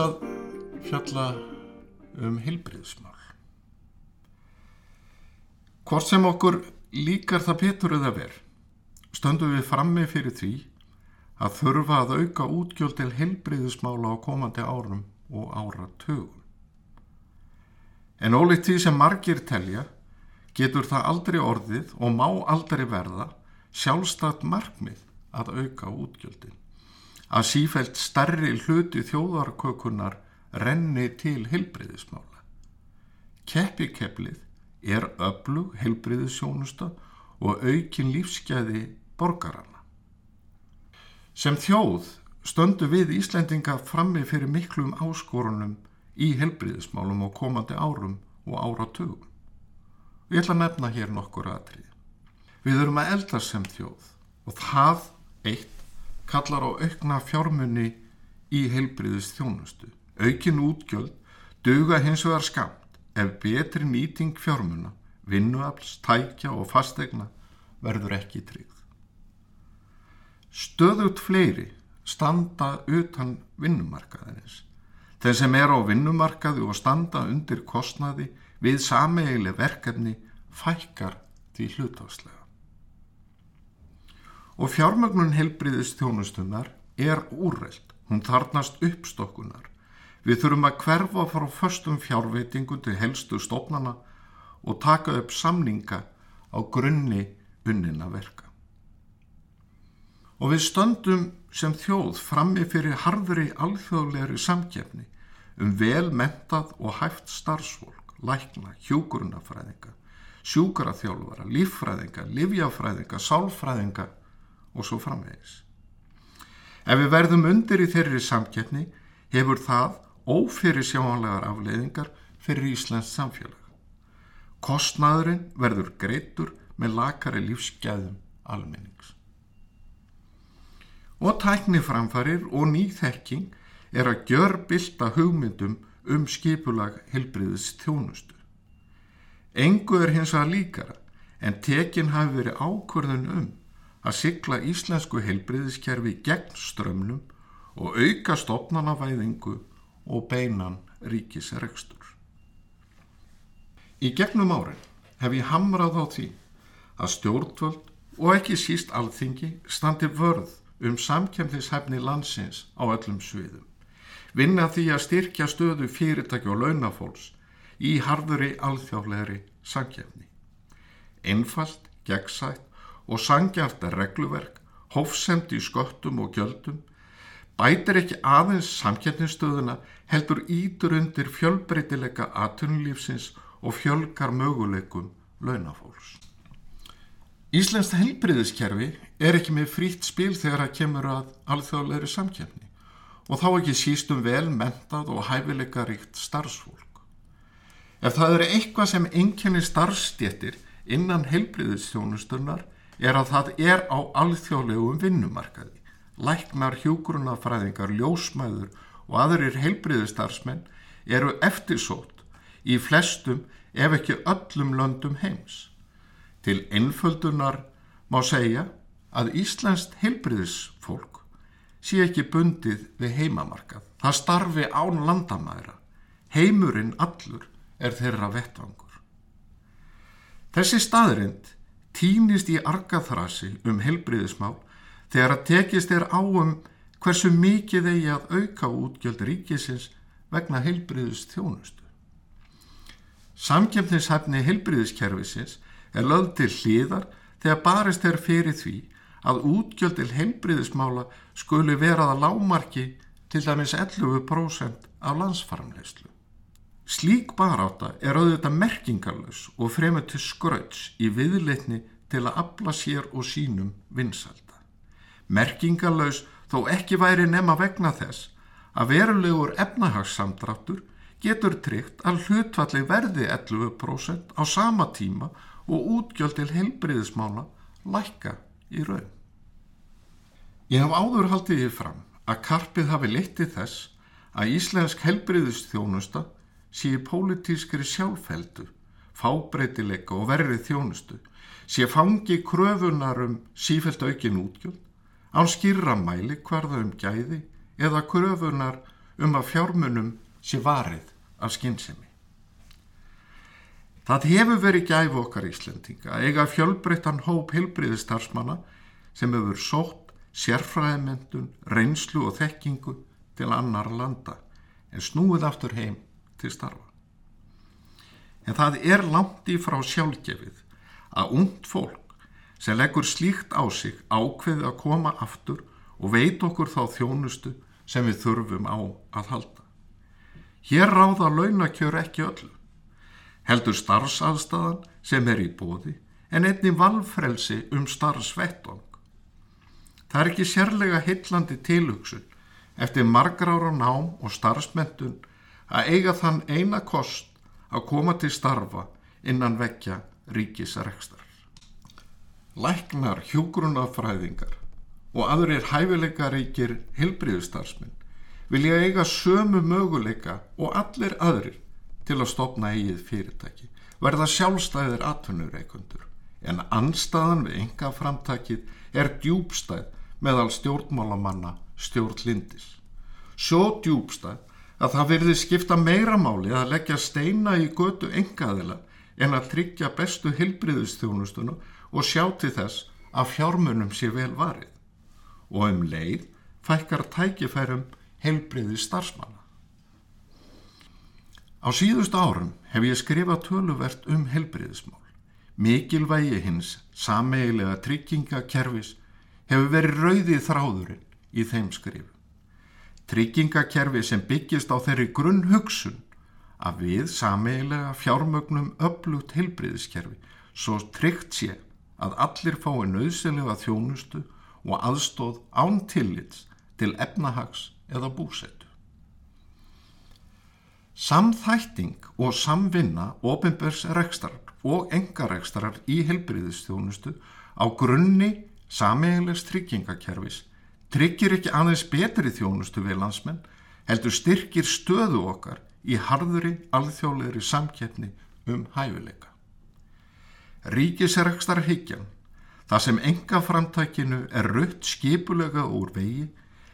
að fjalla um heilbriðismál. Hvort sem okkur líkar það betur eða verð, stöndum við frammi fyrir því að þurfa að auka útgjöld til heilbriðismála á komandi árum og áratugum. En ólíkt því sem margir telja, getur það aldrei orðið og má aldrei verða sjálfstætt markmið að auka útgjöldin. Að sífælt starri hluti þjóðarkökunar renni til heilbriðismála. Keppikeplið er öflug heilbriðisjónusta og aukin lífsgæði borgarana. Sem þjóð stöndu við Íslendinga frammi fyrir miklum áskorunum í heilbriðismálum á komandi árum og áratugum. Ég ætla að nefna hér nokkur aðrið. Við erum að elda sem þjóð og það eitt kallar á aukna fjármunni í heilbriðist þjónustu. Aukin útgjöld duga hins vegar skamt ef betri nýting fjármunna, vinnuafls, tækja og fastegna verður ekki tryggð. Stöðut fleiri standa utan vinnumarkaðinins. Þeir sem er á vinnumarkaði og standa undir kostnaði við sameigileg verkefni fækkar því hlutáslega. Og fjármögnun helbriðist þjónustunar er úrreld, hún þarnast uppstokkunar. Við þurfum að hverfa frá förstum fjárveitingu til helstu stofnana og taka upp samninga á grunni unnina verka. Og við stöndum sem þjóð frammi fyrir harðri alþjóðlegri samkjefni um vel mentað og hæft starfsfólk, lækna, hjúkurunafræðinga, sjúkaraþjálfara, líffræðinga, livjafræðinga, sálfræðinga og svo framvegis. Ef við verðum undir í þeirri samkeppni hefur það ófyrir sjáanlegar afleiðingar fyrir Íslands samfélag. Kostnaðurinn verður greitur með lakari lífsgæðum almennings. Og tækni framfarir og nýþekking er að gjör bylta hugmyndum um skipulag helbriðis þjónustu. Engu er hins að líkara en tekin hafi verið ákvörðun um að sigla íslensku heilbriðiskerfi gegn strömmnum og auka stopnanavæðingu og beinan ríkisrekstur. Í gegnum árin hef ég hamrað á því að stjórnvöld og ekki síst alþingi standi vörð um samkjæmðishefni landsins á öllum sviðum. Vinna því að styrkja stöðu fyrirtæki og launafólks í harðuri alþjáflegri samkjæmni. Einfalt, gegnsætt og sangjart regluverk, hófsemt í sköttum og gjöldum, bætir ekki aðeins samkjæmnistöðuna heldur ítur undir fjölbreytileika aðtunulífsins og fjölgar möguleikum launafólks. Íslensk helbriðiskerfi er ekki með frýtt spil þegar það kemur að alþjóðlegri samkjæmni og þá ekki sístum vel mentað og hæfileika ríkt starfsfólk. Ef það eru eitthvað sem enginni starfstjettir innan heilbriðistjónusturnar er að það er á alþjóðlegum vinnumarkaði. Læknar, hjúgrunafræðingar, ljósmæður og aðrir heilbriðistarsmenn eru eftirsótt í flestum ef ekki öllum löndum heims. Til einföldunar má segja að Íslandst heilbriðisfólk sé ekki bundið við heimamarkað. Það starfi án landamæra. Heimurinn allur er þeirra vettvangur. Þessi staðrind týnist í argaþrasi um helbriðismál þegar að tekist er á um hversu mikið eigi að auka útgjöld ríkisins vegna helbriðis þjónustu. Samkjöfnishæfni helbriðiskerfisins er lögð til hlýðar þegar barist er fyrir því að útgjöld til helbriðismála skuli verað að lámarki til dæmis 11% af landsfarmleyslu. Slík baráta er auðvitað merkingarlaus og fremur til skrauts í viðleitni til að afla sér og sínum vinsalda. Merkingarlaus þó ekki væri nema vegna þess að verulegur efnahagssamdráttur getur tryggt að hlutvalli verði 11% á sama tíma og útgjöld til heilbriðismála lækka í raun. Ég hef áður haldið ég fram að karpið hafi litið þess að íslensk heilbriðistjónusta sé pólitískri sjálfheldu, fábreytileika og verrið þjónustu, sé fangi kröfunar um sífælt aukin útgjöld, án skýrra mæli hverða um gæði eða kröfunar um að fjármunum sé varið af skinnsemi. Það hefur verið gæfu okkar Íslendinga að eiga fjölbreyttan hóp heilbriðistarsmanna sem hefur sótt sérfræðimendun, reynslu og þekkingu til annar landa en snúið aftur heim til starfa. En það er langt í frá sjálfgefið að ungt fólk sem leggur slíkt á sig ákveði að koma aftur og veit okkur þá þjónustu sem við þurfum á að halda. Hér ráða launakjör ekki öllu. Heldur starfsaðstæðan sem er í bóði en einni valfrelsi um starfsvettvang. Það er ekki sérlega hillandi tilugsun eftir margrára nám og starfsmentun að eiga þann eina kost að koma til starfa innan vekja ríkisrekstrar. Læknar, hjúgrunafræðingar og aðrir hæfileikaríkir hilbriðustarsminn vilja eiga sömu möguleika og allir aðrir til að stopna eigið fyrirtæki, verða sjálfstæðir atvinnureikundur, en anstaðan við enga framtækið er djúbstæð meðal stjórnmálamanna stjórnlindis. Svo djúbstæð að það verði skipta meira máli að leggja steina í götu engaðila en að tryggja bestu hilbriðustjónustunu og sjá til þess að fjármunum sé vel varið og um leið fækkar tækifærum heilbriði starfsmanna. Á síðustu árum hef ég skrifað töluvert um heilbriðismál. Mikilvægi hins sameigilega tryggingakerfis hefur verið rauðið þráðurinn í þeim skrifu. Tryggingakerfi sem byggist á þeirri grunn hugsun að við sameigilega fjármögnum öflugt heilbriðiskerfi svo tryggt sé að allir fái nöðsynlega þjónustu og aðstóð án tillits til efnahags eða búsetu. Samþætting og samvinna ofinbers rekstrar og engarekstrar í helbriðistjónustu á grunni sameigilegs tryggingakerfis tryggir ekki aðeins betri þjónustu við landsmenn heldur styrkir stöðu okkar í harðuri alþjóðlegri samkeppni um hæfileika. Ríkisrekstar higgjan Það sem enga framtækinu er rutt skipulega úr vegi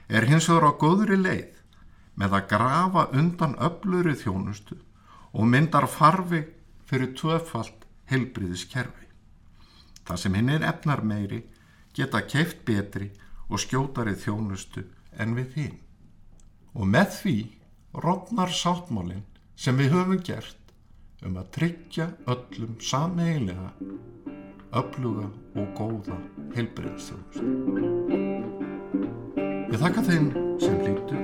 er hins vegar á góðri leið með að grafa undan öfluri þjónustu og myndar farfi fyrir tvöfalt heilbriðiskerfi. Það sem hinn er efnar meiri geta keift betri og skjótari þjónustu en við hinn. Og með því rótnar sáttmálinn sem við höfum gert um að tryggja öllum sameigilega öfluga og góða heilbreyðstjóðust. Ég þakka þeim sem hlýttu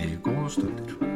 eigi góða stundir.